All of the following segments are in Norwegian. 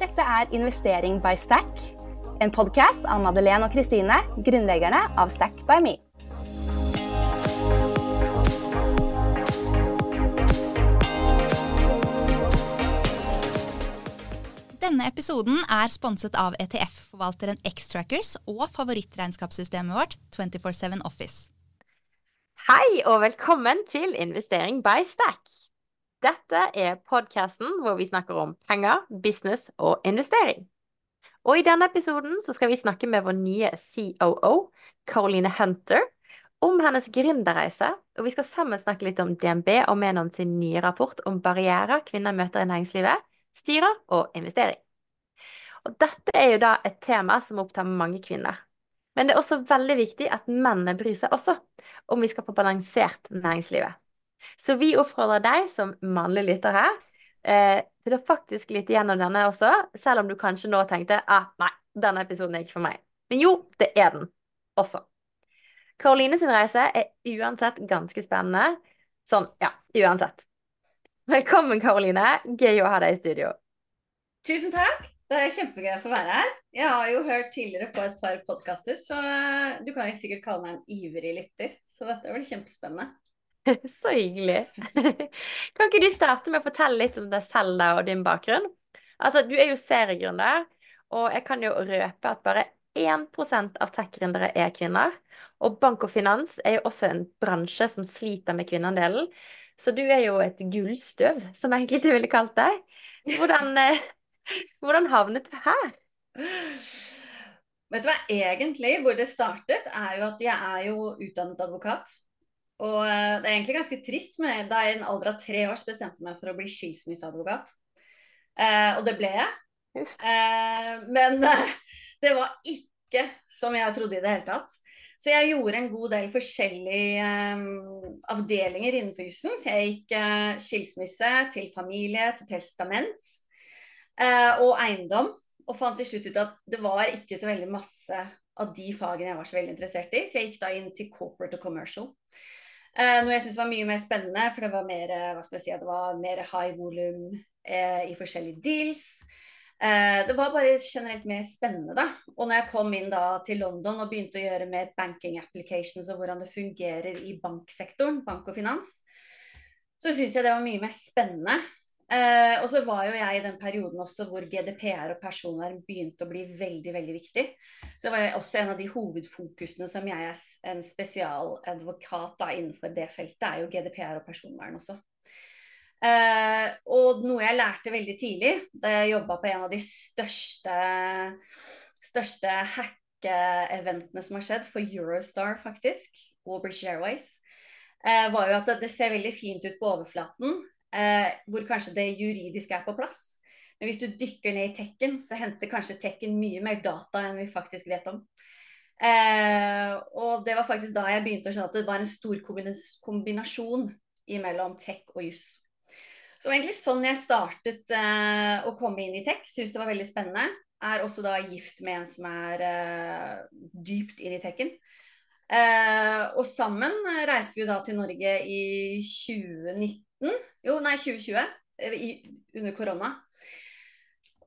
Dette er Investering by Stack, en podkast av Madeleine og Kristine, grunnleggerne av Stack by Me. Denne episoden er sponset av ETF-forvalteren Xtrackers og favorittregnskapssystemet vårt 247 Office. Hei og velkommen til Investering by Stack. Dette er podkasten hvor vi snakker om penger, business og investering. Og i denne episoden så skal vi snakke med vår nye COO, Caroline Hunter, om hennes gründerreise, og vi skal sammen snakke litt om DNB og Menon sin nye rapport om barrierer kvinner møter i næringslivet, styrer og investering. Og dette er jo da et tema som opptar mange kvinner. Men det er også veldig viktig at mennene bryr seg også, om vi skal få balansert næringslivet. Så vi oppfordrer deg som mannlig lytter her, eh, til å faktisk lytte gjennom denne også, selv om du kanskje nå tenkte ah, nei, denne episoden er ikke for meg. Men jo, det er den også. Karoline sin reise er uansett ganske spennende. Sånn, ja, uansett. Velkommen, Karoline. Gøy å ha deg i studio. Tusen takk. Det er kjempegøy å få være her. Jeg har jo hørt tidligere på et par podkaster, så eh, du kan sikkert kalle meg en ivrig lytter. Så dette blir kjempespennende. Så hyggelig. Kan ikke du starte med å fortelle litt om deg selv da, og din bakgrunn? Altså, Du er jo seriegründer, og jeg kan jo røpe at bare 1% av tech-gründere er kvinner. Og bank og finans er jo også en bransje som sliter med kvinneandelen. Så du er jo et gullstøv, som enkelte ville kalt deg. Hvordan, eh, hvordan havnet du her? Vet du hva, egentlig hvor det startet, er jo at jeg er jo utdannet advokat. Og eh, det er egentlig ganske trist, men da jeg i en alder av tre år bestemte meg for å bli skilsmisseadvokat. Eh, og det ble jeg. Eh, men eh, det var ikke som jeg trodde i det hele tatt. Så jeg gjorde en god del forskjellige eh, avdelinger innenfor jussen. Så jeg gikk eh, skilsmisse til familie, til testament og eiendom. Og fant til slutt ut at det var ikke så veldig masse av de fagene jeg var så veldig interessert i. Så jeg gikk da inn til corporate og commercial. Eh, noe jeg syntes var mye mer spennende, for det var mer, eh, hva skal jeg si, det var mer high volum eh, i forskjellige deals. Eh, det var bare generelt mer spennende, da. Og når jeg kom inn da til London og begynte å gjøre mer banking applications og hvordan det fungerer i banksektoren, bank og finans, så syns jeg det var mye mer spennende. Eh, og så var jo jeg i den perioden også hvor GDPR og personvern begynte å bli veldig veldig viktig. Så var jeg også en av de hovedfokusene som jeg er en spesialadvokat da, innenfor det feltet, er jo GDPR og personvern også. Eh, og noe jeg lærte veldig tidlig da jeg jobba på en av de største, største hack-eventene som har skjedd, for Eurostar faktisk, og British Airways, eh, var jo at det ser veldig fint ut på overflaten eh, hvor kanskje det juridiske er på plass. Men hvis du dykker ned i tekken, så henter kanskje tekken mye mer data enn vi faktisk vet om. Eh, og det var faktisk da jeg begynte å skjønne at det var en stor kombinasjon mellom tech og juss. Så det var egentlig sånn jeg startet eh, å komme inn i tech. Syns det var veldig spennende. Er også da gift med en som er eh, dypt inn i tekken. Eh, og sammen reiste vi da til Norge i 2019 jo, nei, 2020. Eh, I, under korona.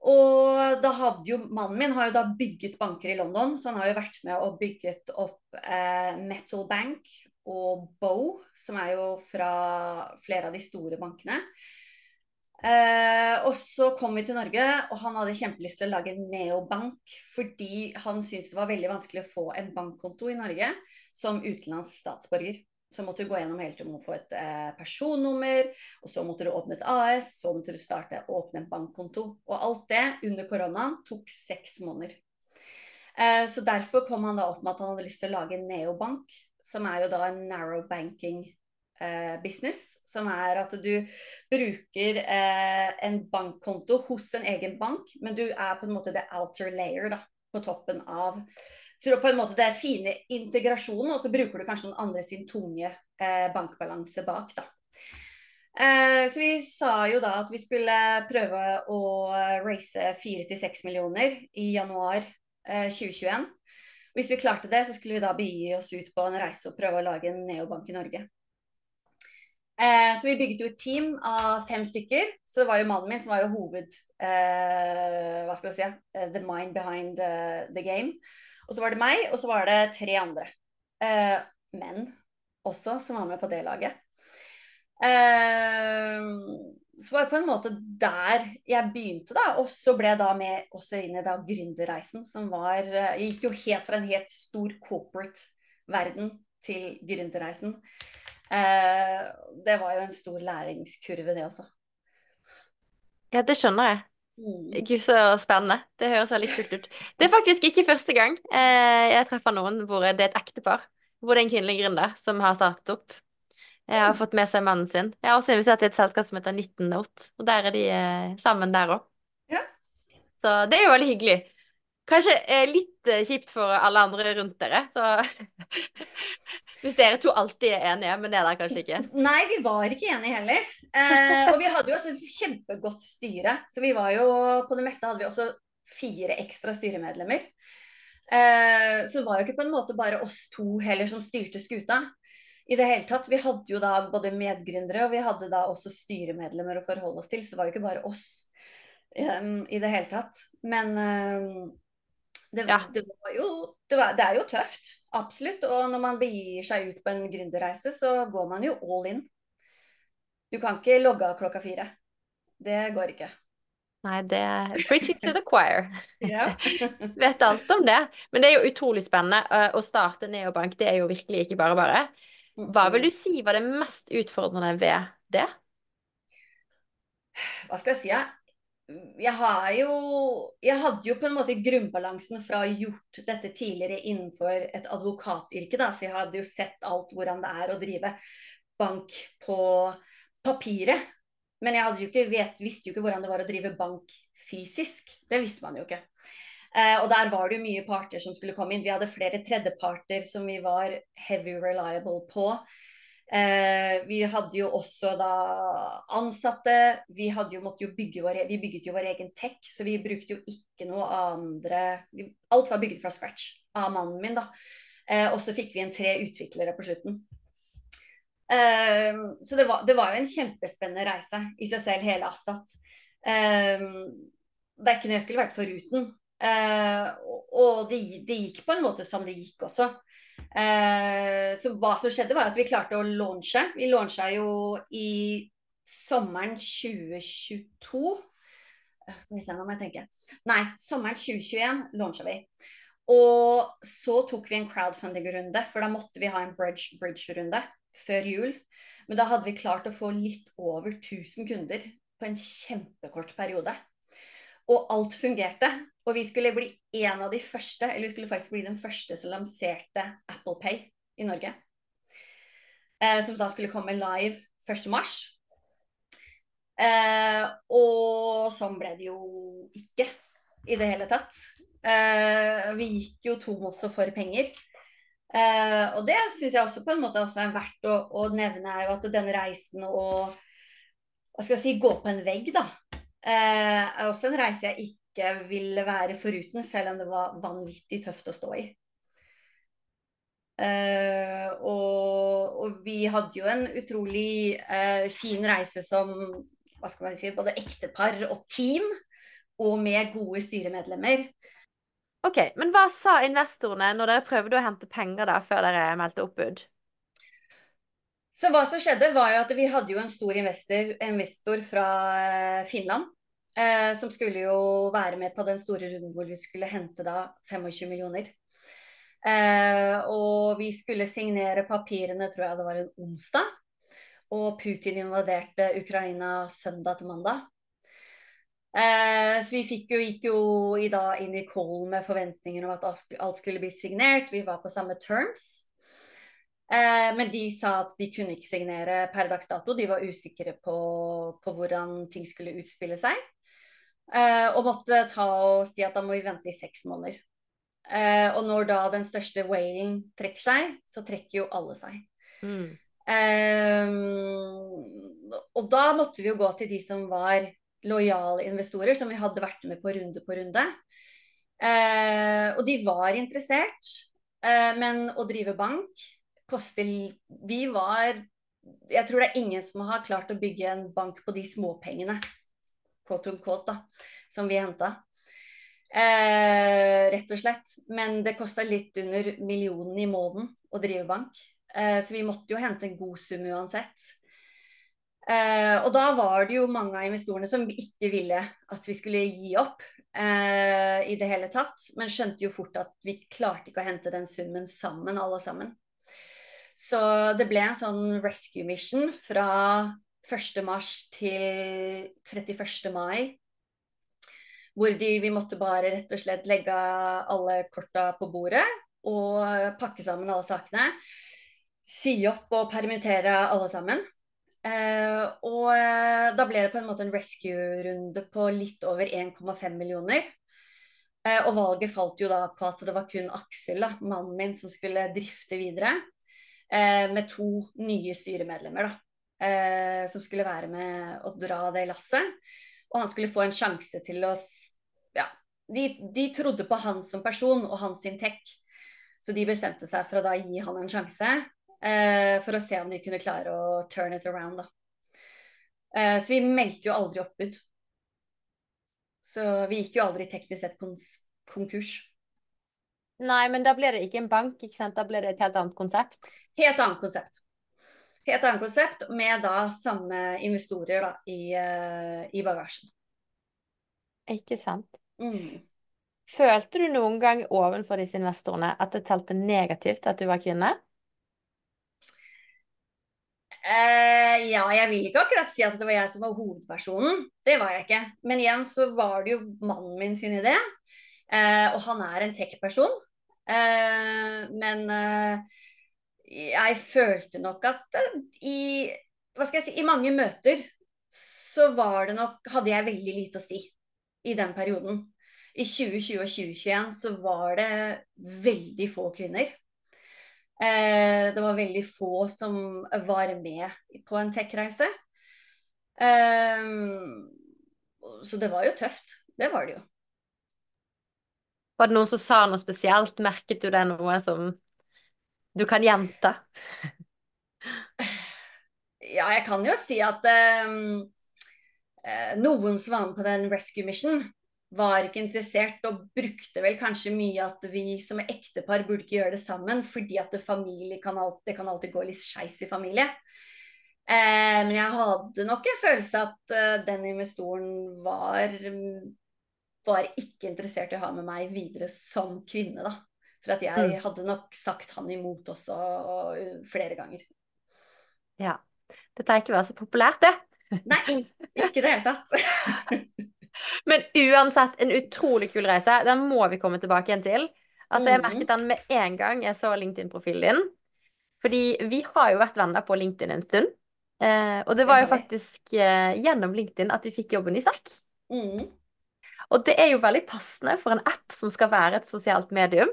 Og da hadde jo mannen min har jo da bygget banker i London, så han har jo vært med og bygget opp eh, Metal Bank og Bow, som er jo fra flere av de store bankene. Eh, og så kom vi til Norge, og han hadde kjempelyst til å lage en neobank. Fordi han syntes det var veldig vanskelig å få en bankkonto i Norge som utenlandsk statsborger. Så måtte du gå gjennom hele tiden å få et eh, personnummer, og så måtte du åpne et AS, så måtte du starte å åpne en bankkonto. Og alt det under koronaen tok seks måneder. Eh, så derfor kom han da opp med at han hadde lyst til å lage en neobank, som er jo da en narrow banking business. Som er at du bruker eh, en bankkonto hos en egen bank, men du er på en måte the outer layer da, på toppen av så på en måte det er fine integrasjonen, og så bruker du kanskje noen andre sin tunge eh, bankbalanse bak. da. Eh, så vi sa jo da at vi skulle prøve å race 4-6 millioner i januar eh, 2021. Hvis vi klarte det, så skulle vi da begi oss ut på en reise og prøve å lage en neobank i Norge. Eh, så vi bygget jo et team av fem stykker. Så det var jo mannen min som var jo hoved eh, Hva skal vi si? Uh, the mind behind uh, the game. Og så var det meg, og så var det tre andre eh, menn også som var med på det laget. så var det på en måte der jeg begynte, da. Og så ble jeg da med også inn i da gründerreisen, som var Jeg gikk jo helt fra en helt stor corporate verden til gründerreisen. Eh, det var jo en stor læringskurve, det også. Ja, det skjønner jeg. Mm. Gud, så spennende. Det høres veldig kult ut. Det er faktisk ikke første gang eh, jeg treffer noen hvor det er et ektepar. Hvor det er en kvinnelig gründer som har startet opp. Jeg har fått med seg mannen sin. Jeg har også invitert til et selskap som heter 19Note, og der er de eh, sammen der òg. Ja. Så det er jo veldig hyggelig. Kanskje eh, litt eh, kjipt for alle andre rundt dere, så Hvis dere to alltid er enige, men det er dere kanskje ikke? Nei, vi var ikke enige heller. Eh, og vi hadde jo altså kjempegodt styre. Så vi var jo På det meste hadde vi også fire ekstra styremedlemmer. Eh, så det var jo ikke på en måte bare oss to heller som styrte skuta. I det hele tatt. Vi hadde jo da både medgründere og vi hadde da også styremedlemmer å forholde oss til. Så det var jo ikke bare oss eh, i det hele tatt. Men um, det, ja. det, jo, det, var, det, er jo tøft, absolutt. Og når man begir seg ut på en gründerreise, så går man jo all in. Du kan ikke logge av klokka fire. Det går ikke. Nei, det er preaching to the choir. Vet alt om det. Men det er jo utrolig spennende. Å starte neobank, det er jo virkelig ikke bare bare. Hva vil du si var det mest utfordrende ved det? Hva skal jeg si? Jeg har jo Jeg hadde jo på en måte grunnbalansen fra å ha gjort dette tidligere innenfor et advokatyrke, da. Så jeg hadde jo sett alt hvordan det er å drive bank på papiret. Men jeg jo ikke, vet, visste jo ikke hvordan det var å drive bank fysisk. Det visste man jo ikke. Eh, og der var det jo mye parter som skulle komme inn. Vi hadde flere tredjeparter som vi var heavy reliable på. Eh, vi hadde jo også da ansatte. Vi, hadde jo, måtte jo bygge vår, vi bygget jo vår egen tech, så vi brukte jo ikke noe andre Alt var bygget fra scratch av mannen min, da. Eh, og så fikk vi en tre utviklere på slutten. Eh, så det var, det var, jo en kjempespennende reise i seg selv, hele Astat. Eh, det er ikke noe jeg skulle vært foruten. Eh, og det, det, gikk på en måte som det gikk også. Eh, så hva som skjedde, var at vi klarte å launche. Vi launcha jo i sommeren 2022. Eh, skal vi se, nå må jeg tenke. Nei, sommeren 2021 launcha vi. Og så tok vi en crowdfunding-runde, for da måtte vi ha en bridge-runde bridge før jul. Men da hadde vi klart å få litt over 1000 kunder på en kjempekort periode. Og alt fungerte. Og vi skulle bli en av de første, eller vi skulle faktisk bli den første som lanserte Apple Pay i Norge. Eh, som da skulle komme live 1.3. Eh, og sånn ble det jo ikke i det hele tatt. Eh, vi gikk jo tom også for penger. Eh, og det syns jeg også på en måte er verdt å, å nevne, er jo at denne reisen og hva skal jeg si, gå på en vegg, da, er også en reise jeg ikke ville være foruten, selv om det var vanvittig tøft å stå i. Uh, og, og, vi hadde jo en utrolig uh, fin reise som hva skal man si, både ektepar og team, og med gode styremedlemmer. Ok, Men hva sa investorene når dere prøvde å hente penger da, før dere meldte oppbud? Så hva som skjedde var jo at Vi hadde jo en stor investor, investor fra eh, Finland eh, som skulle jo være med på den store runden hvor vi skulle hente da 25 millioner. Eh, og vi skulle signere papirene, tror jeg det var en onsdag. Og Putin invaderte Ukraina søndag til mandag. Eh, så vi jo, gikk jo i dag inn i call med forventninger om at alt skulle bli signert. Vi var på samme terms. Eh, men de sa at de kunne ikke signere per dags dato. De var usikre på, på hvordan ting skulle utspille seg. Uh, og måtte ta og si at da må vi vente i seks måneder. Uh, og når da den største whalen trekker seg, så trekker jo alle seg. Mm. Og da måtte vi jo gå til de som var lojale investorer, som vi hadde vært med på runde på runde. og de var interessert, men å drive bank koster Vi var Jeg tror det er ingen som har klart å bygge en bank på de småpengene, quote unquote, da, som vi henta. Eh, rett og slett. Men det kosta litt under millionen i måneden å drive bank. Eh, så vi måtte jo hente en god sum uansett. Eh, og da var det jo mange av investorene som ikke ville at vi skulle gi opp eh, i det hele tatt. Men skjønte jo fort at vi klarte ikke å hente den summen sammen, alle sammen. Så det ble en sånn rescue mission fra 1. mars til 31. mai hvor de, vi måtte bare rett og slett legge alle korta på bordet og pakke sammen alle sakene. Si opp og permittere alle sammen. Eh, og eh, da ble det på en måte en rescue-runde på litt over 1,5 millioner. Eh, og valget falt jo da på at det var kun Aksel, da, mannen min, som skulle drifte videre. Eh, med to nye styremedlemmer, da. Eh, som skulle være med å dra det lasset. Og han skulle få en sjanse til å Ja, de, de, trodde på han som person og hans tech. Så de bestemte seg for å da gi han en sjanse. Eh, for å se om de kunne klare å turn it around, da. Så vi meldte jo aldri oppbud. Så vi gikk jo aldri teknisk sett konkurs. Nei, men da blir det ikke en bank, ikke sant? Da blir det et helt annet konsept? Helt annet konsept helt annet konsept, med da samme investorer da, i, uh, i bagasjen. Ikke sant. Mm. Følte du noen gang overfor disse investorene at det telte negativt at du var kvinne? Uh, ja, jeg vil ikke akkurat si at det var jeg som var hovedpersonen. Det var jeg ikke. Men igjen så var det jo mannen min sin idé. Uh, og han er en tech-person. Eh, men eh, jeg følte nok at eh, i hva skal jeg si, i mange møter så var det nok Hadde jeg veldig lite å si i den perioden. I 2020 og 2021 så var det veldig få kvinner. Det var veldig få som var med på en tech-reise. Så det var jo tøft. Det var det jo. Var det noen som sa noe spesielt? Merket du det noe som du kan gjenta. ja, jeg kan jo si at um, noen som var med på den rescue mission, var ikke interessert og brukte vel kanskje mye at vi som ektepar burde ikke gjøre det sammen, fordi at det, familie kan alltid, det kan alltid gå litt skeis i familie. Eh, men jeg hadde nok en følelse at uh, den investoren var, var ikke interessert i å ha med meg videre som kvinne, da. For at jeg mm. hadde nok sagt han imot også flere ganger. Ja. Dette er ikke være så populært, det. Nei, ikke i det hele tatt. Men uansett, en utrolig kul reise. Den må vi komme tilbake igjen til. Altså, Jeg mm. merket den med en gang jeg så LinkedIn-profilen din. Fordi vi har jo vært venner på LinkedIn en stund. Eh, og det var jo faktisk eh, gjennom LinkedIn at vi fikk jobben i Stack. Mm. Og det er jo veldig passende for en app som skal være et sosialt medium.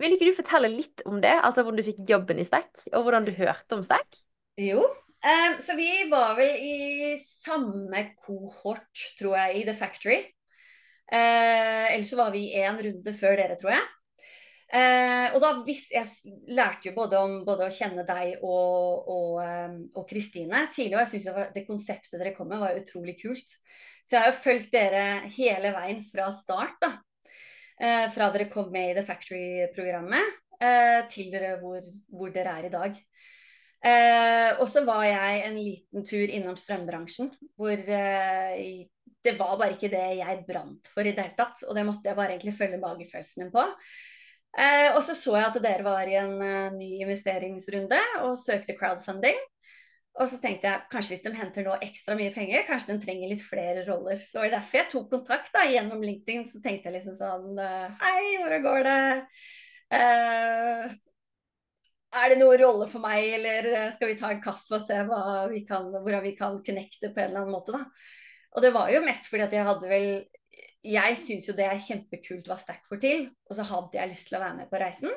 Vil ikke du fortelle litt om det? Altså hvordan du fikk jobben i Stack, og hvordan du hørte om Stack? Jo, um, så vi var vel i samme kohort, tror jeg, i The Factory. Uh, ellers så var vi i én runde før dere, tror jeg. Uh, og da vis, Jeg lærte jo både om både å kjenne deg og Kristine tidlig, og jeg syns det konseptet dere kom med, var utrolig kult. Så jeg har jo fulgt dere hele veien fra start. da eh, fra dere kom med i The Factory-programmet eh, til dere hvor, hvor, dere er i dag. Eh, og så var jeg en liten tur innom strømbransjen, hvor eh, det var bare ikke det jeg brant for i det hele tatt. Og det måtte jeg bare egentlig følge magefølelsen min på. Eh, og så så jeg at dere var i en uh, ny investeringsrunde og søkte crowdfunding. Og så tenkte jeg kanskje hvis de henter nå ekstra mye penger, kanskje de trenger litt flere roller. Så det var derfor jeg tok kontakt da, gjennom LinkedIn. Så tenkte jeg liksom sånn eh, Hei, hvordan går det? Uh, er det noen rolle for meg, eller eh, skal vi ta en kaffe og se vi kan, hvordan vi kan connecte på en eller annen måte, da. Og det var jo mest fordi at jeg hadde vel Jeg syns jo det er kjempekult hva Stack får til, og så hadde jeg lyst til å være med på reisen.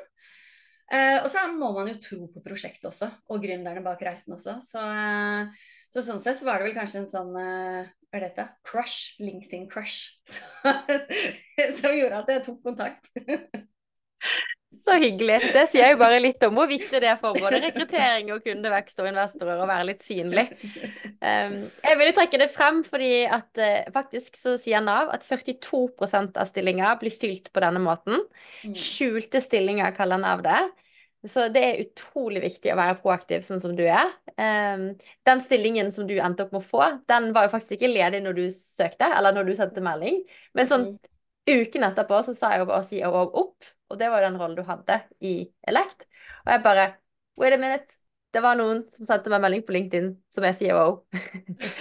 Eh, og så må man jo tro på prosjektet også, og gründerne bak reisen også. Så, eh, så, sånn sett så var det vel kanskje en sånn eh, Hva er dette? Crush. LinkedIn crush. som gjorde at jeg tok kontakt. Så hyggelig. Det sier jo bare litt om hvor viktig det er for både rekruttering og kundevekst og investorer å være litt synlig. Jeg vil trekke det frem fordi at uh, faktisk så sier Nav at 42% av stillinger blir fylt på denne måten. Mm. Skjulte stillinger kaller Nav det. Så det er utrolig viktig å være proaktiv sånn som du er. Den stillingen som du endte opp med å få, den var jo faktisk ikke ledig når du søkte, eller når du sendte melding. Men sånn Mm. uken etterpå så sa jeg jo bare COO opp, og det var jo den rollen du hadde i Elect. Og jeg bare Wait a minute. Det var noen som sendte meg melding på LinkedIn som er COO.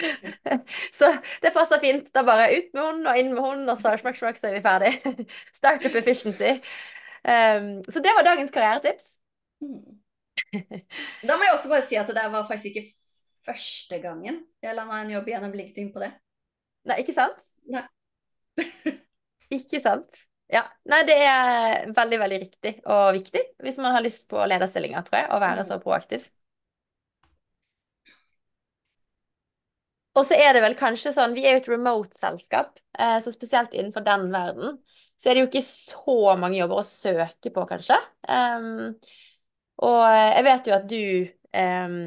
så det passa fint. Da bare ut med hunden og inn med hunden, og så smakk, smakk, så er vi ferdig. Startup efficiency. Um, så det var dagens karrieretips. Da må jeg også bare si at det var faktisk ikke første gangen jeg landa en jobb gjennom LinkedIn på det. Nei, ikke sant? Nei. ikke sant? Ja. Nei, det er veldig, veldig riktig og viktig hvis man har lyst på lederstillinger, tror jeg, å være Mm. så proaktiv. Og så er det vel kanskje sånn, vi er jo et remote-selskap, eh, så spesielt innenfor den verden, så er det jo ikke så mange jobber å søke på, kanskje. Um, og jeg vet jo at du, um,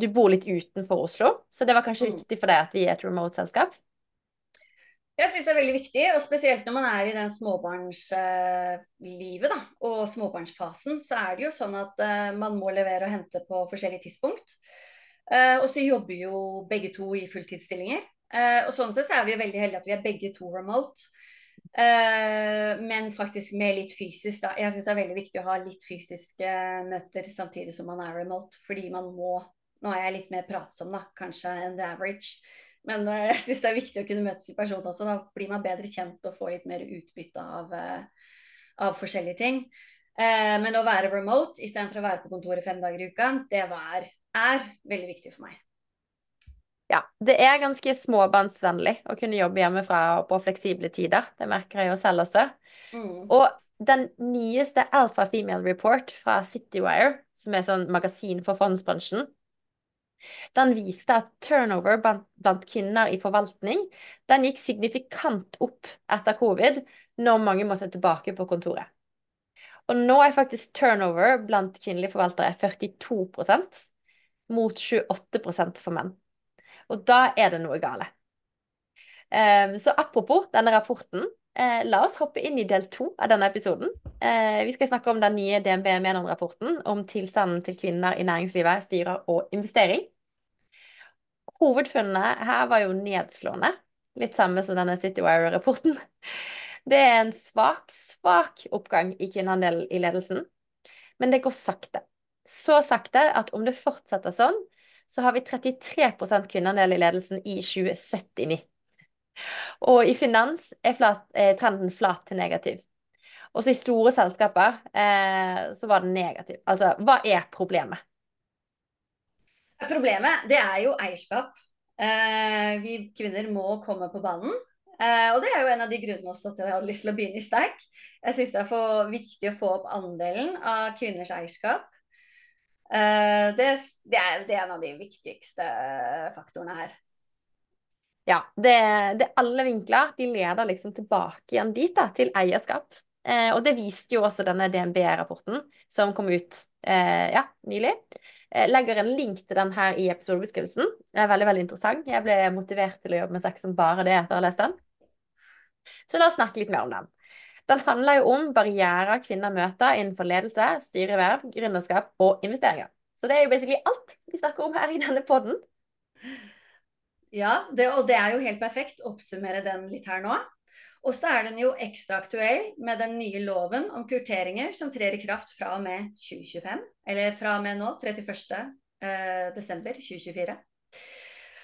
du bor litt utenfor Oslo, så det var kanskje Mm. viktig for deg at vi er et remote-selskap. Jeg syns det er veldig viktig, og spesielt når man er i den småbarnslivet da, og småbarnsfasen, så er det jo sånn at uh, man må levere og hente på forskjellige tidspunkt. Uh, og så jobber jo begge to i fulltidsstillinger. Uh, og sånn sett så er vi veldig heldige at vi er begge to remote. Men faktisk med litt fysisk, da. Jeg syns det er veldig viktig å ha litt fysiske møter samtidig som man er remote, fordi man må Nå er jeg litt mer pratsom, da, kanskje, enn the average. Men eh, jeg syns det er viktig å kunne møtes i person også. Da blir man bedre kjent og får litt mer utbytte av, eh, av forskjellige ting. Eh, men å være remote istedenfor å være på kontoret fem dager i uka, det var, er veldig viktig for meg. Ja, det er ganske småbarnsvennlig å kunne jobbe hjemmefra på fleksible tider. Det merker jeg jo selv også. Mm. Og den nyeste Alpha Female Report fra Citywire, som er sånn magasin for fondsbransjen, den viste at turnover blant, kvinner i forvaltning, den gikk signifikant opp etter covid, når mange måtte tilbake på kontoret. Og nå er faktisk turnover blant kvinnelige forvaltere 42% mot 28% for menn. Og da er det noe gale. Um, så apropos denne rapporten, eh, la oss hoppe inn i del to av denne episoden. Eh, vi skal snakke om den nye DNB Menon-rapporten om tilstanden til kvinner i næringslivet, styrer og investering. Hovedfunnene her var jo nedslående. Litt samme som denne Citywire-rapporten. Det er en svak, svak oppgang i kvinneandelen i ledelsen. Men det går sakte. Så sakte at om det fortsetter sånn, så har vi 33% kvinneandel i ledelsen i 2079. Og i finans er, flat, er trenden flat til negativ. Også i store selskaper eh, så var den negativ. Altså, hva er problemet? Problemet, det er jo eierskap. Eh, vi kvinner må komme på banen. Eh, og det er jo en av de grunnene også til at jeg hadde lyst til å begynne i Sterk. Jeg syns det er for viktig å få opp andelen av kvinners eierskap. Eh, det, det, er, det er en av de viktigste faktorene her. Ja, det, er alle vinkler. De leder liksom tilbake igjen dit, da, til eierskap. Eh, og det viste jo også denne DNB-rapporten som kom ut eh, ja, nylig. Jeg legger en link til den her i episodebeskrivelsen. Det er veldig veldig interessant. Jeg ble motivert til å jobbe med sex som bare det etter å ha lest den. Så la oss snakke litt mer om den. Den handler jo om barrierer kvinner møter innenfor ledelse, styreverv, gründerskap og investeringer. Så det er jo basically alt vi snakker om her i denne podden. Ja, det, og det er jo helt perfekt å oppsummere den litt her nå. Og så er den jo ekstra aktuell med den nye loven om kurteringer som trer i kraft fra og med 2025. Eller fra og med nå, 31. Eh, desember 2024.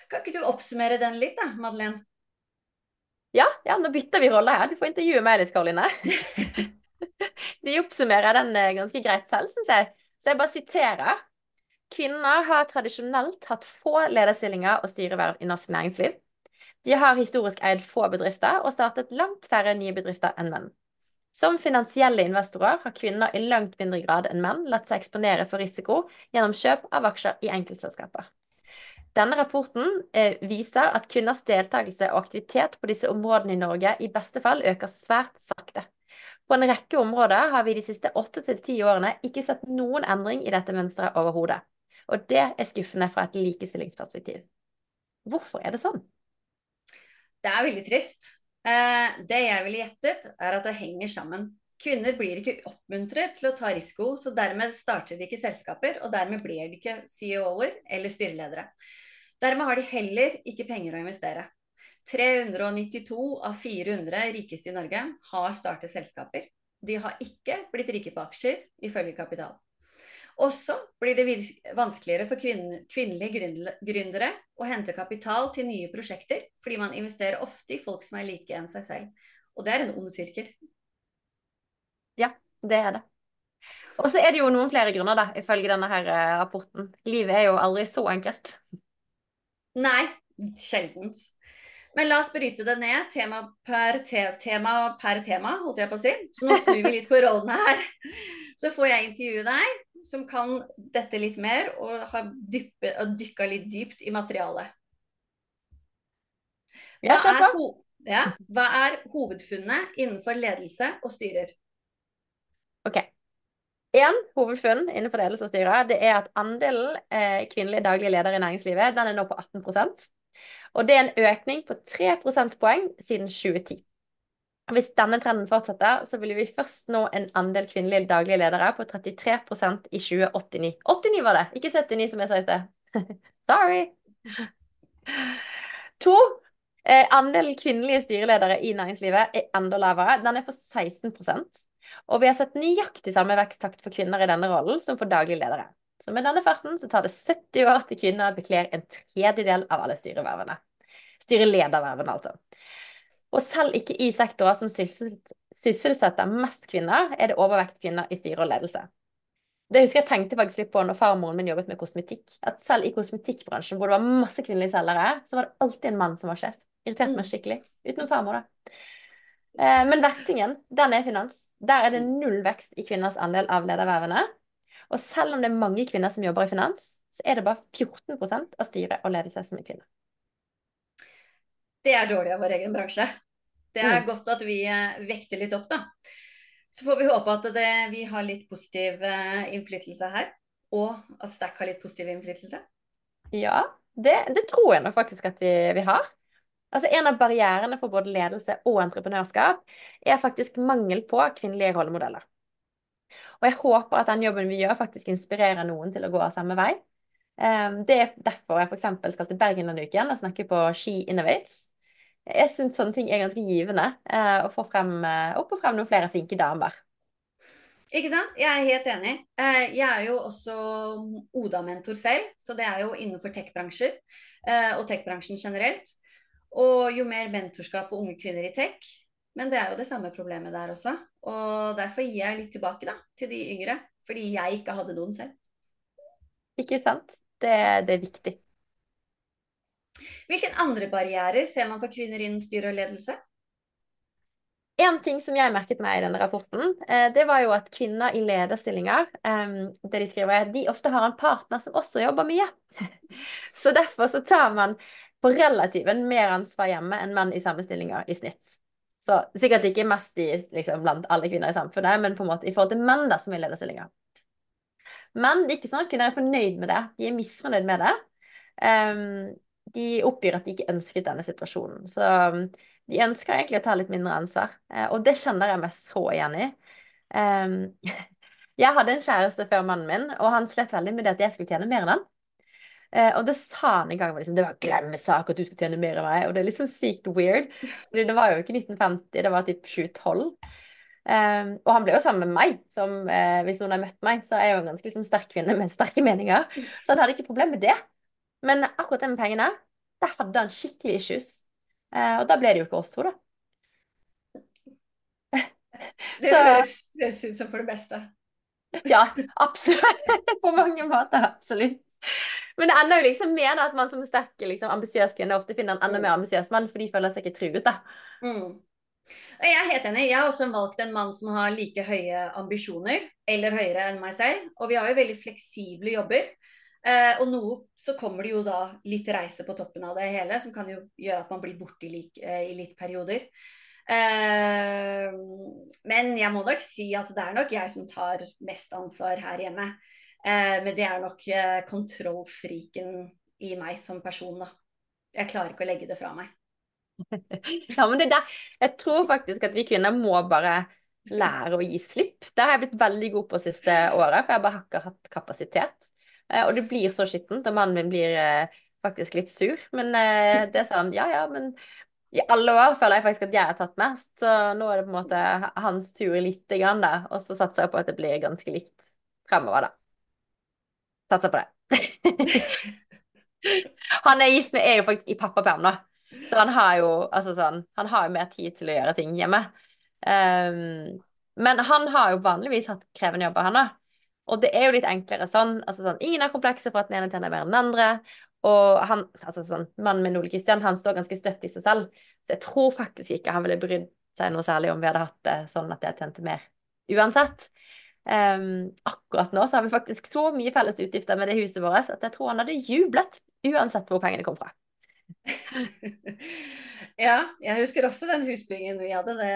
Kan ikke du oppsummere den litt da, Madeleine? Ja, ja, nå bytter vi rolle her. Du får intervjue meg litt, Karoline. De oppsummerer den eh, ganske greit selv, syns jeg. Så jeg bare siterer. Kvinner har tradisjonelt hatt få lederstillinger og styreverv i norsk næringsliv. De har historisk eid få bedrifter og startet langt færre nye bedrifter enn menn. Som finansielle investorer har kvinner i langt mindre grad enn menn latt seg eksponere for risiko gjennom kjøp av aksjer i enkeltselskaper. Denne rapporten eh, viser at kvinners deltakelse og aktivitet på disse områdene i Norge i beste fall øker svært sakte. På en rekke områder har vi de siste åtte til ti årene ikke sett noen endring i dette mønsteret overhodet. Og det er skuffende fra et likestillingsperspektiv. Hvorfor er det sånn? Det er veldig trist. Eh, det jeg ville gjettet, er at det henger sammen. Kvinner blir ikke oppmuntret til å ta risiko, så dermed starter de ikke selskaper, og dermed blir de ikke CEO-er eller styreledere. Dermed har de heller ikke penger å investere. 392 av 400 rikeste i Norge har startet selskaper. De har ikke blitt rike på aksjer, ifølge Kapital. Også blir det vanskeligere for kvinnelige gründere å hente kapital til nye prosjekter, fordi man investerer ofte i folk som er like enn seg selv. Og det er en ond sirkel. Ja, det er det. Og så er det jo noen flere grunner, da, ifølge denne her eh, rapporten. Livet er jo aldri så enkelt. Nei, sjeldent. Men la oss bryte det ned, tema per, te tema per tema, holdt jeg på å si. Så nå snur vi litt på rollene her. Så får jeg intervjue deg, som kan dette litt mer, og har dykka litt dypt i materialet. Hva er, ja, hva er hovedfunnet innenfor ledelse og styrer? Ok. Én hovedfunn innenfor ledelse og styrer, det er at andelen eh, kvinnelige daglige ledere i næringslivet den er nå på 18% og det er en økning på 3 prosentpoeng siden 2010. Hvis denne trenden fortsetter, så vil vi først nå en andel kvinnelige daglige ledere på 33% i 2089. 89 var det, ikke 79 som jeg sa i sted. Sorry. To. Eh, andelen kvinnelige styreledere i næringslivet er enda lavere. Den er på 16% Og vi har sett nøyaktig samme veksttakt for kvinner i denne rollen som for daglige ledere. Så med denne farten så tar det 70 år til kvinner bekler en tredjedel av alle styrevervene. Styreledervervene, altså. Og selv ikke i sektorer som sysselsetter mest kvinner, er det overvekt kvinner i styre og ledelse. Det husker jeg tenkte faktisk litt på når farmoren min jobbet med kosmetikk. At selv i kosmetikkbransjen, hvor det var masse kvinnelige selgere, så var det alltid en mann som var sjef. Irriterte meg mm. skikkelig. Utenom farmor, da. Eh, men verstingen, den er finans. Der er det null vekst i kvinners andel av ledervervene. Og selv om det er mange kvinner som jobber i finans, så er det bare 14% av styret og ledelse som er kvinner. Det er dårlig av vår egen bransje. Det er mm. godt at vi eh, vekter litt opp, da. Så får vi håpe at det, vi har litt positiv uh, innflytelse her. Og at Stack har litt positiv innflytelse. Ja, det, det tror jeg nok faktisk at vi, vi har. Altså En av barrierene for både ledelse og entreprenørskap er faktisk mangel på kvinnelige rollemodeller. Og jeg håper at den jobben vi gjør, faktisk inspirerer noen til å gå av samme vei. Ehm, det er derfor jeg f.eks. skal til Bergen denne uken og snakke på Ski Innovates. Jeg syns sånne ting er ganske givende. Eh, å få frem, eh, opp og frem noen flere flinke damer. Ikke sant? Jeg er helt enig. Eh, jeg er jo også ODA-mentor selv, så det er jo innenfor tech-bransjer og tech-bransjen generelt. Og jo mer mentorskap for unge kvinner i tech, men det er jo det samme problemet der også. Og derfor gir jeg litt tilbake da, til de yngre. Fordi jeg ikke hadde noen selv. Ikke sant. Det, det er viktig. Hvilke andre barrierer ser man for kvinner innen styre og ledelse? En ting som jeg merket meg i denne rapporten, eh, det var jo at kvinner i lederstillinger det de skriver er de ofte har en partner som også jobber mye. Så derfor så tar man på relativen mer ansvar hjemme enn menn i samme stillinger i snitt. Så sikkert ikke mest i, liksom, blant alle kvinner i samfunnet, men på en måte i forhold til menn da, som er i lederstillinger. Men det er ikke sånn at kvinner er fornøyd med det. De er misfornøyd med det. Um, de oppgir at de ikke ønsket denne situasjonen. Så um, de ønsker egentlig å ta litt mindre ansvar. Uh, og det kjenner jeg meg så igjen i. Um, jeg hadde en kjæreste før mannen min, og han slet veldig med det at jeg skulle tjene mer enn han. Eh, og det sa han en gang liksom, det var glemmesak at du skulle tjene mer enn meg. Og det er liksom sykt weird. Fordi det var jo ikke 1950, det var typ 2012. Um, og han ble jo sammen med meg, som uh, hvis noen har møtt meg, så er jeg jo en ganske liksom, sterk kvinne med sterke meninger. Så han hadde ikke problem med det. Men akkurat det med pengene, der hadde han skikkelig issues. Eh, og da ble det jo ikke oss to, da. Det høres ut som for det beste. ja, absolutt. På mange måter. Absolutt. Men det ender jo liksom med at man som sterk, liksom, ambisiøs kvinne ofte finner en enda mer ambisiøs mann, for de føler seg ikke truet. da. Mm. Jeg er helt enig. Jeg har også valgt en mann som har like høye ambisjoner, eller høyere enn meg selv. Og vi har jo veldig fleksible jobber. Eh, og noe så kommer det jo da litt reise på toppen av det hele, som kan jo gjøre at man blir borte i, like, eh, i litt perioder. Eh, men jeg må nok si at det er nok jeg som tar mest ansvar her hjemme. Eh, men det er nok eh, kontrollfriken i meg som person, da. Jeg klarer ikke å legge det fra meg. Ja, men det der Jeg tror faktisk at vi kvinner må bare lære å gi slipp. Det har jeg blitt veldig god på siste året, for jeg bare har ikke hatt kapasitet. Eh, og det blir så skittent, og mannen min blir eh, faktisk litt sur. Men eh, det er sånn, ja ja, men i alle år føler jeg faktisk at jeg har tatt mest, så nå er det på en måte hans tur lite grann, da. Og så satser jeg på at det blir ganske likt fremover, da. Satser på det. han er gift med er jo faktisk i pappaperm nå, så han har jo altså sånn, han har jo mer tid til å gjøre ting hjemme. Um, men han har jo vanligvis hatt krevende jobber, han òg. Og det er jo litt enklere sånn. altså sånn, Ingen har komplekser for at den ene tjener mer enn den andre. Og han, altså sånn, mannen min Ole Kristian han står ganske støtt i seg selv. Så jeg tror faktisk ikke han ville brydd seg noe særlig om vi hadde hatt det sånn at jeg tjente mer. Uansett. Um, akkurat nå så har vi faktisk så mye felles utgifter med det huset vårt at jeg tror han hadde jublet uansett hvor pengene kom fra. ja, jeg husker også den husbyggingen vi hadde. Det,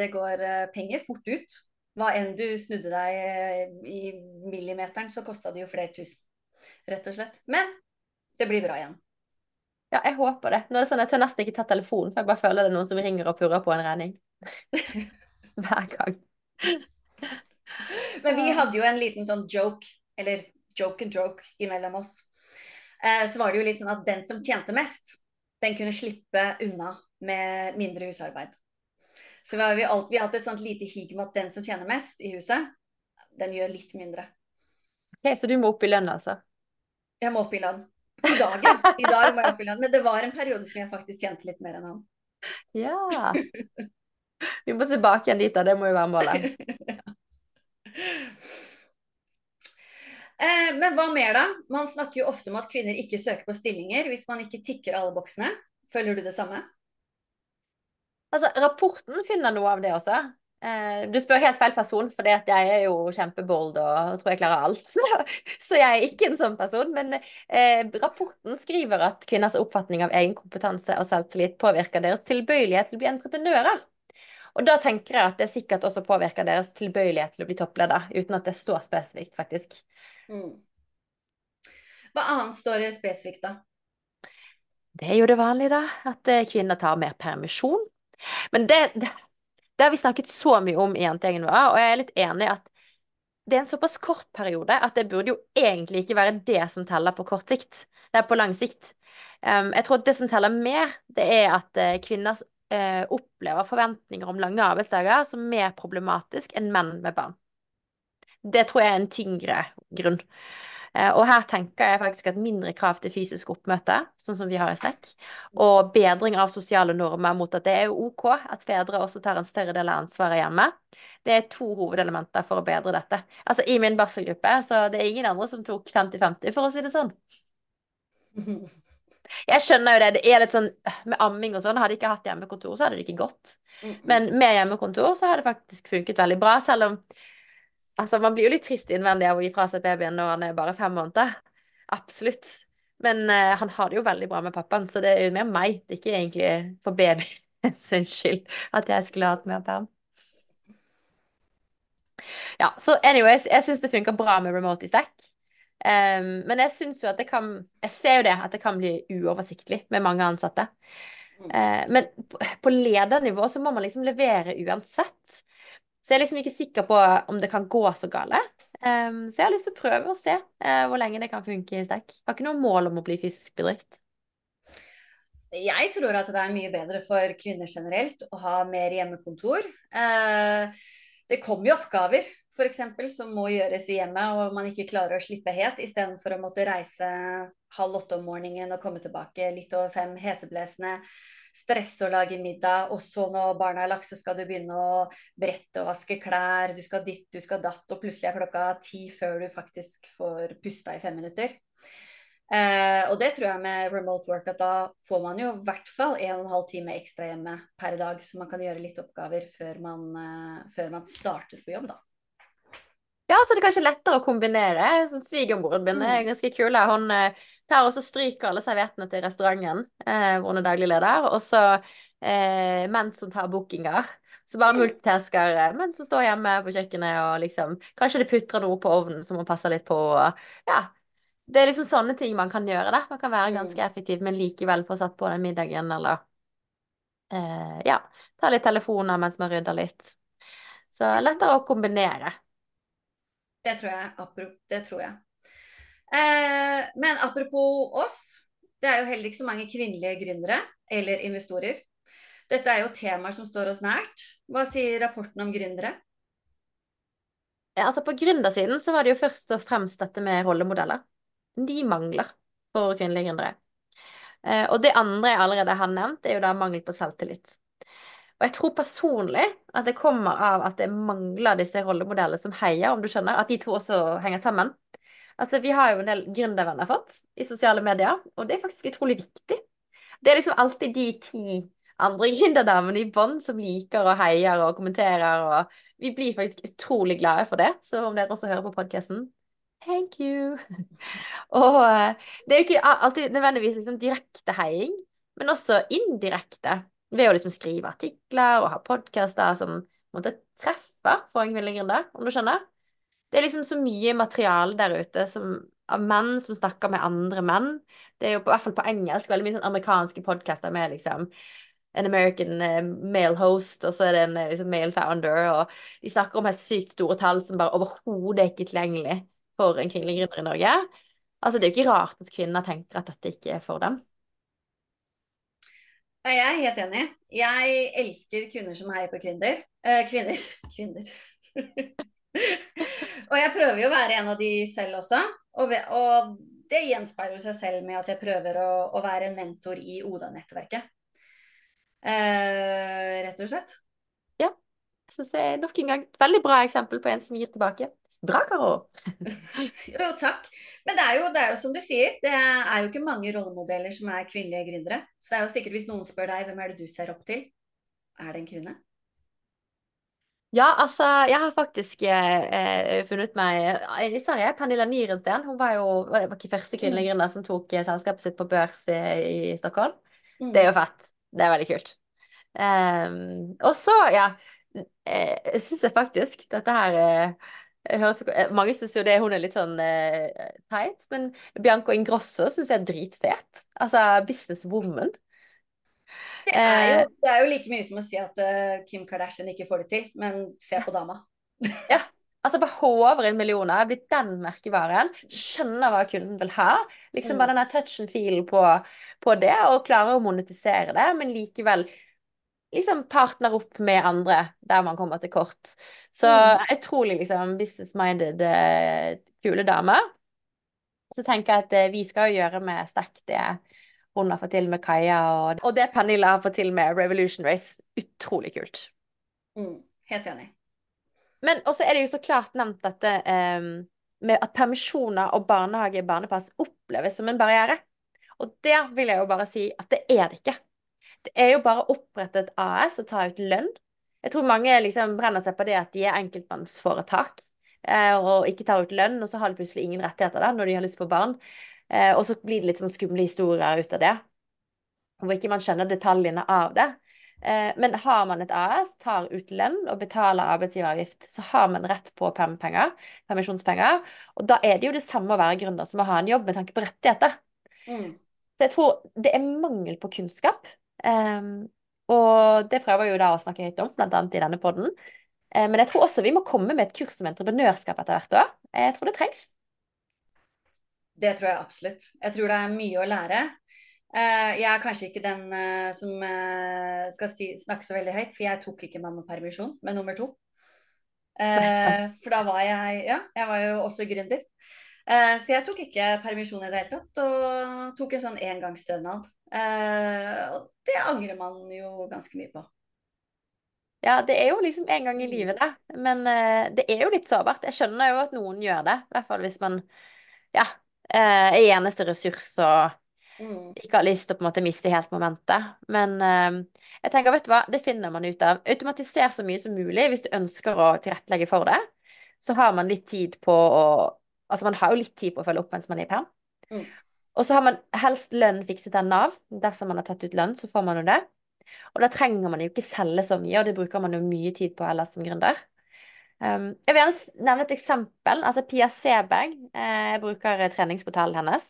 det, går eh, penger fort ut. Hva enn du snudde deg eh, i millimeteren, så kosta det jo flere tusen. Rett og slett. Men det blir bra igjen. Ja, jeg håper det. Nå er det sånn at Jeg tør nesten ikke ta telefonen, for jeg bare føler det er noen som ringer og purrer på en regning. Hver gang. Men vi hadde jo en liten sånn joke, eller joke and joke, imellom oss. Eh, så var det jo litt sånn at den som tjente mest, den kunne slippe unna med mindre husarbeid. Så vi har, vi alt, vi har hatt et sånt lite hik med at den som tjener mest i huset, den gjør litt mindre. Ok, Så du må opp i lønn, altså? Jeg må opp i lønn. I dag. I dag må jeg opp i lønn. Men det var en periode som jeg faktisk tjente litt mer enn han. Ja. Vi må tilbake igjen dit, da. Det må jo være målet. Eh, men hva mer, da? Man snakker jo ofte om at kvinner ikke søker på stillinger hvis man ikke tikker alle boksene. Føler du det samme? Altså, rapporten finner noe av det også. Eh, du spør helt feil person, for jeg er jo kjempebold og tror jeg klarer alt. Så, så jeg er ikke en sånn person. Men eh, rapporten skriver at kvinners oppfatning av egen kompetanse og selvtillit påvirker deres tilbøyelighet til å bli entreprenører. Og da tenker jeg at det sikkert også påvirker deres tilbøyelighet til å bli toppleder, uten at det står spesifikt, faktisk. Mm. Hva annet står det spesifikt, da? Det er jo det vanlige, da. At eh, kvinner tar mer permisjon. Men det, det, det, har vi snakket så mye om i jentegjengen vår, og jeg er litt enig at det er en såpass kort periode at det burde jo egentlig ikke være det som teller på kort sikt. Det er på lang sikt. Um, jeg tror at det som teller mer, det er at uh, kvinner uh, opplever forventninger om lange arbeidsdager som mer problematisk enn menn med barn. Det tror jeg er en tyngre grunn. Eh, og her tenker jeg faktisk at mindre krav til fysisk oppmøte, sånn som vi har i SNEC, og bedring av sosiale normer mot at det er OK at fedre også tar en større del av ansvaret hjemme, det er to hovedelementer for å bedre dette. Altså i min barselgruppe, så det er ingen andre som tok 50-50, for å si det sånn. Jeg skjønner jo det. Det er litt sånn med amming og sånn. Hadde de ikke hatt hjemmekontor, så hadde det ikke gått. Men med hjemmekontor så har det faktisk funket veldig bra, selv om Altså, man blir jo litt trist innvendig av å gi fra seg babyen når han er bare fem måneder. Absolutt. Men uh, han har det jo veldig bra med pappaen, så det er jo mer meg. Det er ikke egentlig for babyens skyld at jeg skulle hatt mer perm. Ja, så anyways, jeg syns det funker bra med remote i stack. Um, men jeg syns jo at det kan Jeg ser jo det, at det kan bli uoversiktlig med mange ansatte. Uh, men på, på ledernivå så må man liksom levere uansett. Så jeg er liksom ikke sikker på om det kan gå så gale. Um, så jeg har lyst til å prøve å se uh, hvor lenge det kan funke i stekk. Har ikke noe mål om å bli fysisk bedrift. Jeg tror at det er mye bedre for kvinner generelt å ha mer hjemmekontor. Uh, det kommer jo oppgaver f.eks. som må gjøres i hjemmet, og man ikke klarer å slippe het istedenfor å måtte reise halv åtte om morgenen og komme tilbake litt over fem heseblesende stresse å lage middag, og så når barna er lagt, så skal du begynne å brette og vaske klær, du skal ditt, du skal datt, og plutselig er klokka ti før du faktisk får pusta i fem minutter. Eh, og det tror jeg med remote work at da får man jo i hvert fall en og en halv time ekstra hjemme per dag, så man kan gjøre litt oppgaver før man, eh, før man starter på jobb, da. Ja, så det er kanskje lettere å kombinere. Sånn Svigermoren min er mm. ganske kul. Hun uh, tar også stryker alle serviettene til restauranten, eh, hvor hun er daglig leder. Og så eh, mens hun tar bookinger. Så bare multitasker eh, mens hun står hjemme på kjøkkenet og liksom Kanskje det putrer noe på ovnen som hun passer litt på. Og, ja. Det er liksom sånne ting man kan gjøre. da. Man kan være ganske Mm. effektiv, men likevel få satt på den middagen, eller eh, ja, ta litt telefoner mens man rydder litt. Så lettere å kombinere. Det tror jeg. Apropos, Det tror jeg. Eh, men apropos oss. Det er jo heller ikke så mange kvinnelige gründere eller investorer. Dette er jo temaer som står oss nært. Hva sier rapporten om gründere? Ja, altså På gründersiden så var det jo først og fremst dette med rollemodeller. De mangler for kvinnelige gründere. Eh, og det andre jeg allerede har nevnt, er jo da mangel på selvtillit. Og jeg tror personlig at det kommer av at det mangler disse rollemodellene som heier, om du skjønner, at de to også henger sammen. Altså, Vi har jo en del gründervenner fått i sosiale medier, og det er faktisk utrolig viktig. Det er liksom alltid de ti andre gründerdamene i bånn som liker og heier og kommenterer, og vi blir faktisk utrolig glade for det. Så om dere også hører på podkasten, thank you. og eh, det er jo ikke alltid nødvendigvis liksom direkte heiing, men også indirekte. Ved å liksom skrive artikler og ha podkaster som måtte treffe for en kvinnelig gründer, om du skjønner. Det er liksom så mye materiale der ute som, av menn som snakker med andre menn. Det er jo på, i hvert fall på engelsk veldig mye sånn amerikanske podcaster med liksom en American eh, male host, og så er det en eh, liksom, male founder, og de snakker om helt sykt store tall som bare overhodet ikke er tilgjengelig for en kvinnelig gründer i Norge. Altså, det er jo ikke rart at kvinner tenker at dette ikke er for dem. Jeg er helt enig. Jeg elsker kvinner som heier på kvinner. Eh, kvinner. Kvinner. Og jeg prøver jo å være en av de selv også. Og, og det gjenspeiler seg selv med at jeg prøver å, å være en mentor i Oda-nettverket. Eh, rett og slett. Ja. Jeg synes det er nok en gang et veldig bra eksempel på en som gir tilbake. Bra, Karo. Jo, takk. Men det er, jo, det er jo som du sier, det er jo ikke mange rollemodeller som er kvinnelige gründere. Så det er jo sikkert hvis noen spør deg, hvem er det du ser opp til? Er det en kvinne? Ja, altså, jeg har faktisk eh, eh, funnet meg eh, Sorry, Pernilla Nyrensten. Hun var jo var det var ikke første kvinnelige gründer som tok eh, selskapet sitt på børs i, i Stockholm. Mm. Det er jo fett. Det er veldig kult. Um, og så, ja eh, Syns jeg faktisk dette her eh, eh, Mange syns jo det hun er litt sånn eh, teit, men Bianco Ingrosso syns jeg er dritfet. Altså businesswoman. Det er, jo, Eh. det er jo like mye som å si at uh, Kim Kardashian ikke får det til, men se på dama. ja. Altså Behover en million er blitt den merkevaren. Skjønner hva kunden vil ha. Liksom Mm. bare den der touch and feel på, på det, og klarer å monetisere det, men likevel liksom partner opp med andre der man kommer til kort. Så Mm. utrolig liksom business-minded, eh, kule dame. Så tenker jeg at vi skal jo gjøre med Stack det hun har fått til med Kaja, og, og det Pernilla har fått til med Revolution Race. Utrolig kult. Mm. Helt enig. Men også er det jo så klart nevnt dette um, med at permisjoner og barnehage barnepass oppleves som en barriere. Og der vil jeg jo bare si at det er det ikke. Det er jo bare å opprette et AS og ta ut lønn. Jeg tror mange liksom brenner seg på det at de er enkeltmannsforetak eh, og ikke tar ut lønn, og så har de plutselig ingen rettigheter da, når de har lyst på barn. Eh, og så blir det litt sånn skumle historier ut av det, hvor ikke man skjønner detaljene av det. Eh, Men har man et AS, tar ut lønn og betaler arbeidsgiveravgift, så har man rett på permisjonspenger. Og da er det jo det samme å være gründer som å ha en jobb med tanke på rettigheter. Mm. Så jeg tror det er mangel på kunnskap. Um, og det prøver vi jo da å snakke høyt om, annet i denne podden. Um, men jeg tror også vi må komme med et kurs om entreprenørskap etter hvert òg. Jeg tror det trengs. Det tror jeg absolutt. Jeg tror det er mye å lære. Eh, jeg er kanskje ikke den eh, som eh, skal si, snakke så veldig høyt, for jeg tok ikke mammapermisjon med nummer to. For da var jeg Ja, jeg var jo også gründer. Så jeg tok ikke permisjon i det hele tatt, og tok en sånn engangsstønad. Og det angrer man jo ganske mye på. Ja, det er jo liksom en gang i livet, det. Men det er jo litt sårbart. Jeg skjønner jo at noen gjør det. I hvert fall hvis man ja, er eneste ressurs og Mm. ikke har lyst til å på en måte miste helt momentet. Men eh, jeg tenker, vet du hva, det finner man ut av. Automatiser så mye som mulig hvis du ønsker å tilrettelegge for det. Så har man litt tid på å Altså man har jo litt tid på å følge opp mens man er i perm. Mm. Og så har man helst lønn fikset av Nav. Dersom man har tatt ut lønn, så får man jo det. Og da trenger man jo ikke selge så mye, og det bruker man jo mye tid på ellers som gründer. Um, jeg vil gjerne nevne et eksempel. Altså Pia Seberg. Eh, jeg bruker treningsportalen hennes.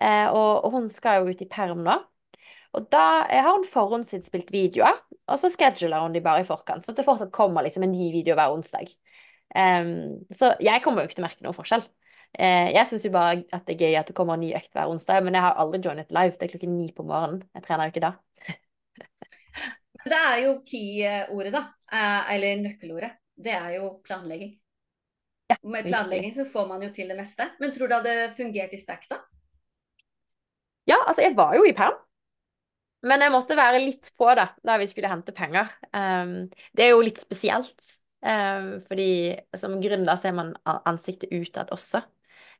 Eh, og, hun skal jo ut i perm nå. Og da har hun forhåndsinnspilt videoer, og så scheduler hun de bare i forkant. Så det fortsatt kommer liksom en ny video hver onsdag. Um, så jeg kommer jo ikke til å merke noen forskjell. Jeg syns jo bare at det er gøy at det kommer en ny økt hver onsdag, men jeg har aldri joinet live. Det er klokken ni på morgenen. Jeg trener jo ikke da. det er jo key-ordet, da. Eh, eller nøkkelordet. Det er jo planlegging. Ja, med planlegging så får man jo til det meste. Men tror du det hadde fungert i stack, da? Ja, altså jeg var jo i perm. Men jeg måtte være litt på det da vi skulle hente penger. Um, det er jo litt spesielt. Um, fordi som gründer ser man ansiktet utad også.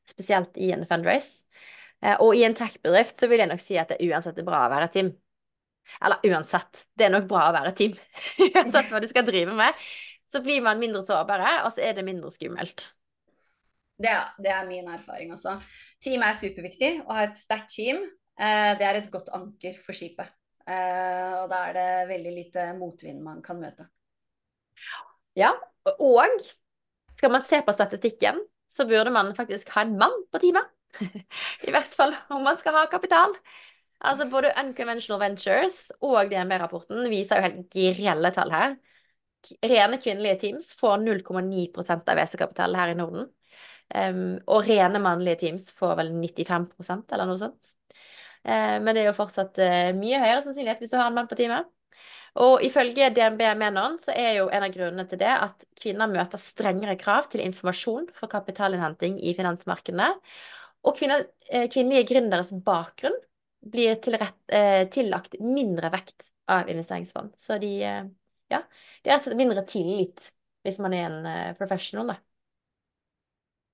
Spesielt i en fundraise. Uh, og i en tech-bedrift så vil jeg nok si at det uansett er bra å være team. Eller uansett, det er nok bra å være team. uansett hva du skal drive med. Så blir man mindre sårbare, og så er det mindre skummelt. Det, det er min erfaring også. Team er superviktig. Å ha et sterkt team Eh, det er et godt anker for skipet. Eh, og da er det veldig lite motvind man kan møte. Ja, og skal man se på statistikken, så burde man faktisk ha en mann på teamet. I hvert fall om man skal ha kapital. Altså Både Unconventional Ventures og DNB-rapporten viser jo helt grelle tall her. Rene kvinnelige teams får 0,9 av WC-kapitalen her i Norden. Um, og rene mannlige teams får vel 95% eller noe sånt. Uh, men det er jo fortsatt uh, mye høyere sannsynlighet hvis du har en mann på teamet. Og ifølge DNB Menon så er jo en av grunnene til det at kvinner møter strengere krav til informasjon for kapitalinnhenting i finansmarkedene. Og kvinner, uh, kvinnelige gründeres bakgrunn blir tilrett, tillagt mindre vekt av investeringsfond. Så de, ja, Det er rett og slett mindre tillit hvis man er en professional. Da.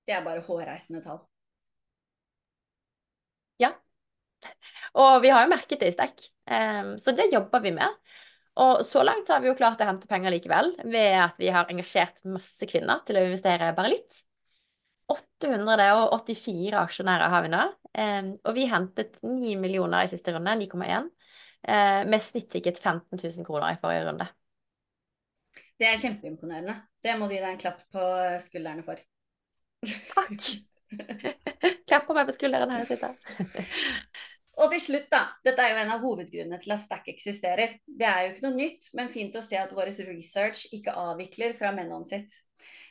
Det er bare hårreisende tall. Ja, og vi har jo merket det i Stekk, um, så det jobber vi med. Og så langt så har vi jo klart å hente penger likevel, ved at vi har engasjert masse kvinner til å investere bare litt. 884 aksjonærer har vi nå, um, og vi hentet 9 millioner i siste runde, 9,1, uh, med snitticket 15 000 kroner i forrige runde. Det er kjempeimponerende. Det må du gi deg en klapp på skuldrene for. Takk. på meg på skulderen her jeg sitter. Og til slutt, da. Dette er jo en av hovedgrunnene til at Stack eksisterer. Det er jo ikke noe nytt, men fint å se at vår research ikke avvikler fra mennene sitt.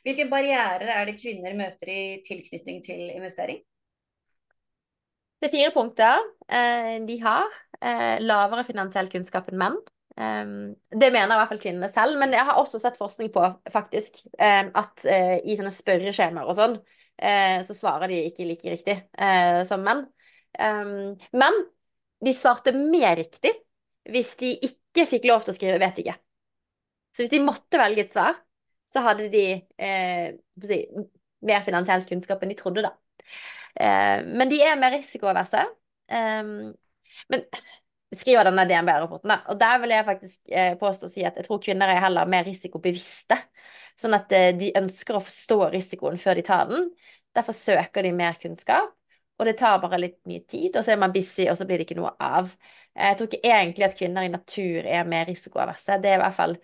Hvilke barrierer er det kvinner møter i tilknytning til investering? Det er fire punkter. Eh, de har eh, lavere finansiell kunnskap enn menn. Eh, det mener i hvert fall kvinnene selv, men jeg har også sett forskning på faktisk at i sånne spørreskjemaer og sånn, så svarer de ikke like riktig som menn. Um, men de svarte mer riktig hvis de ikke fikk lov til å skrive 'vet ikke'. Så hvis de måtte velge et svar, så hadde de si, mer finansiell kunnskap enn de trodde, da. Men de er mer risikoaverse. Um, men skriver denne DNB-rapporten. Og der vil jeg faktisk eh, påstå å si at jeg tror kvinner er heller mer risikobevisste. Sånn at eh, de ønsker å forstå risikoen før de tar den. Derfor søker de mer kunnskap. Og det tar bare litt mye tid, og så er man busy, og så blir det ikke noe av. Jeg tror ikke egentlig at kvinner i natur er mer risikoaverse. Det er i hvert fall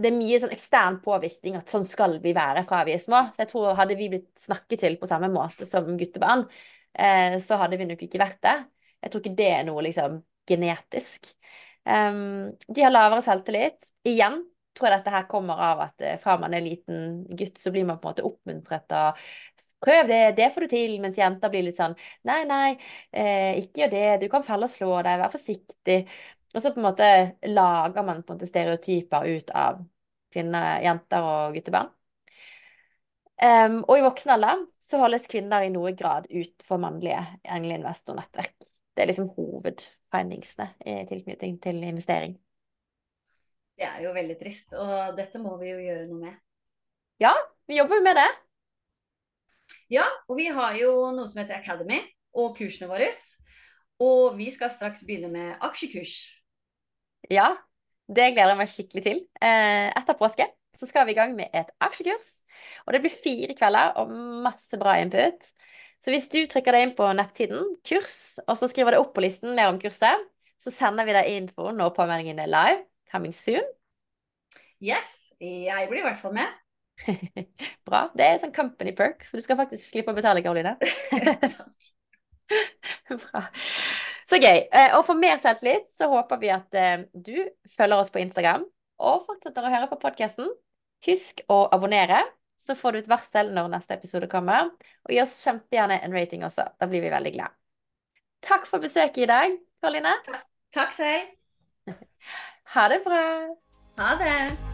det er mye sånn ekstern påvirkning at sånn skal vi være fra vi er små. Så jeg tror hadde vi blitt snakket til på samme måte som guttebarn, eh, så hadde vi nok ikke vært det. Jeg tror ikke det er noe liksom genetisk. Um, de har lavere selvtillit. Igjen tror jeg dette her kommer av at eh, fra man er liten gutt, så blir man på en måte oppmuntret av Prøv det, det får du til. Mens jenter blir litt sånn Nei, nei, eh, ikke gjør det. Du kan falle og slå deg. Vær forsiktig. Og så på en måte lager man på en måte stereotyper ut av kvinner, jenter og guttebarn. Um, og i voksen alder så holdes kvinner i noe grad utenfor mannlige engleinvestornettverk. Det er liksom hovedfindingsene i tilknytning til investering. Det er jo veldig trist, og dette må vi jo gjøre noe med. Ja, vi jobber med det. Ja, og vi har jo noe som heter Academy og kursene våre. Og vi skal straks begynne med aksjekurs. Ja, det gleder jeg meg skikkelig til. Eh, etter påske så skal vi i gang med et aksjekurs. Og det blir fire kvelder og masse bra input. Så hvis du trykker deg inn på nettsiden kurs, og så skriver deg opp på listen mer om kurset, så sender vi deg info når påmeldingen er live. Coming soon. Yes, jeg blir i hvert fall med. Bra. Det er sånn company perk, så du skal faktisk slippe å betale, Karoline. Bra. Så gøy. Eh, og for mer selvtillit så håper vi at eh, du følger oss på Instagram og fortsetter å høre på podkasten. Husk å abonnere, så får du et varsel når neste episode kommer. Og gi oss kjempegjerne en rating også. Da blir vi veldig glad. Takk for besøket i dag, Karoline. Takk selv. Ha det bra. Ha det.